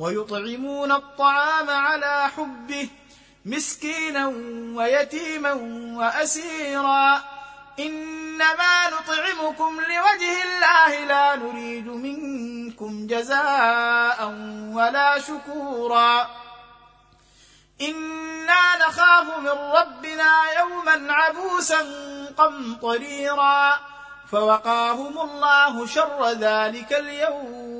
ويطعمون الطعام على حبه مسكينا ويتيما وأسيرا. إنما نطعمكم لوجه الله لا نريد منكم جزاء ولا شكورا. إنا نخاف من ربنا يوما عبوسا قمطريرا. فوقاهم الله شر ذلك اليوم.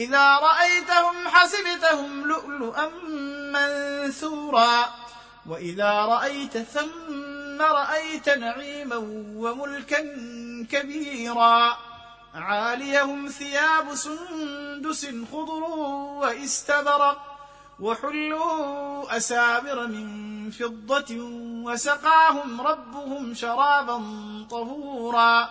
إذا رأيتهم حسبتهم لؤلؤا منثورا. وإذا رأيت ثم رأيت نعيما وملكا كبيرا. عاليهم ثياب سندس خضر واستبرق وحلوا أسابر من فضة وسقاهم ربهم شرابا طهورا.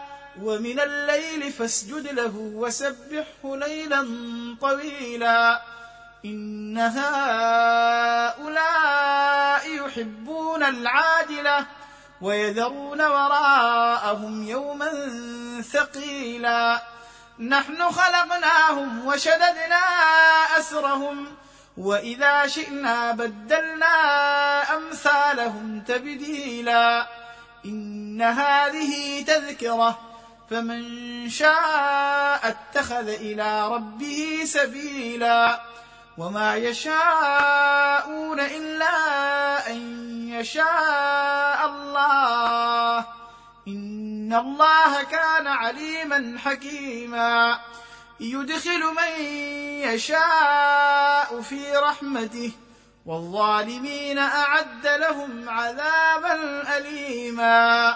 ومن الليل فاسجد له وسبحه ليلا طويلا. إن هؤلاء يحبون العاجلة ويذرون وراءهم يوما ثقيلا. نحن خلقناهم وشددنا أسرهم وإذا شئنا بدلنا أمثالهم تبديلا. إن هذه تذكرة فمن شاء اتخذ إلى ربه سبيلا وما يشاءون إلا أن يشاء الله. إن الله كان عليما حكيما. يدخل من يشاء في رحمته والظالمين أعد لهم عذابا أليما.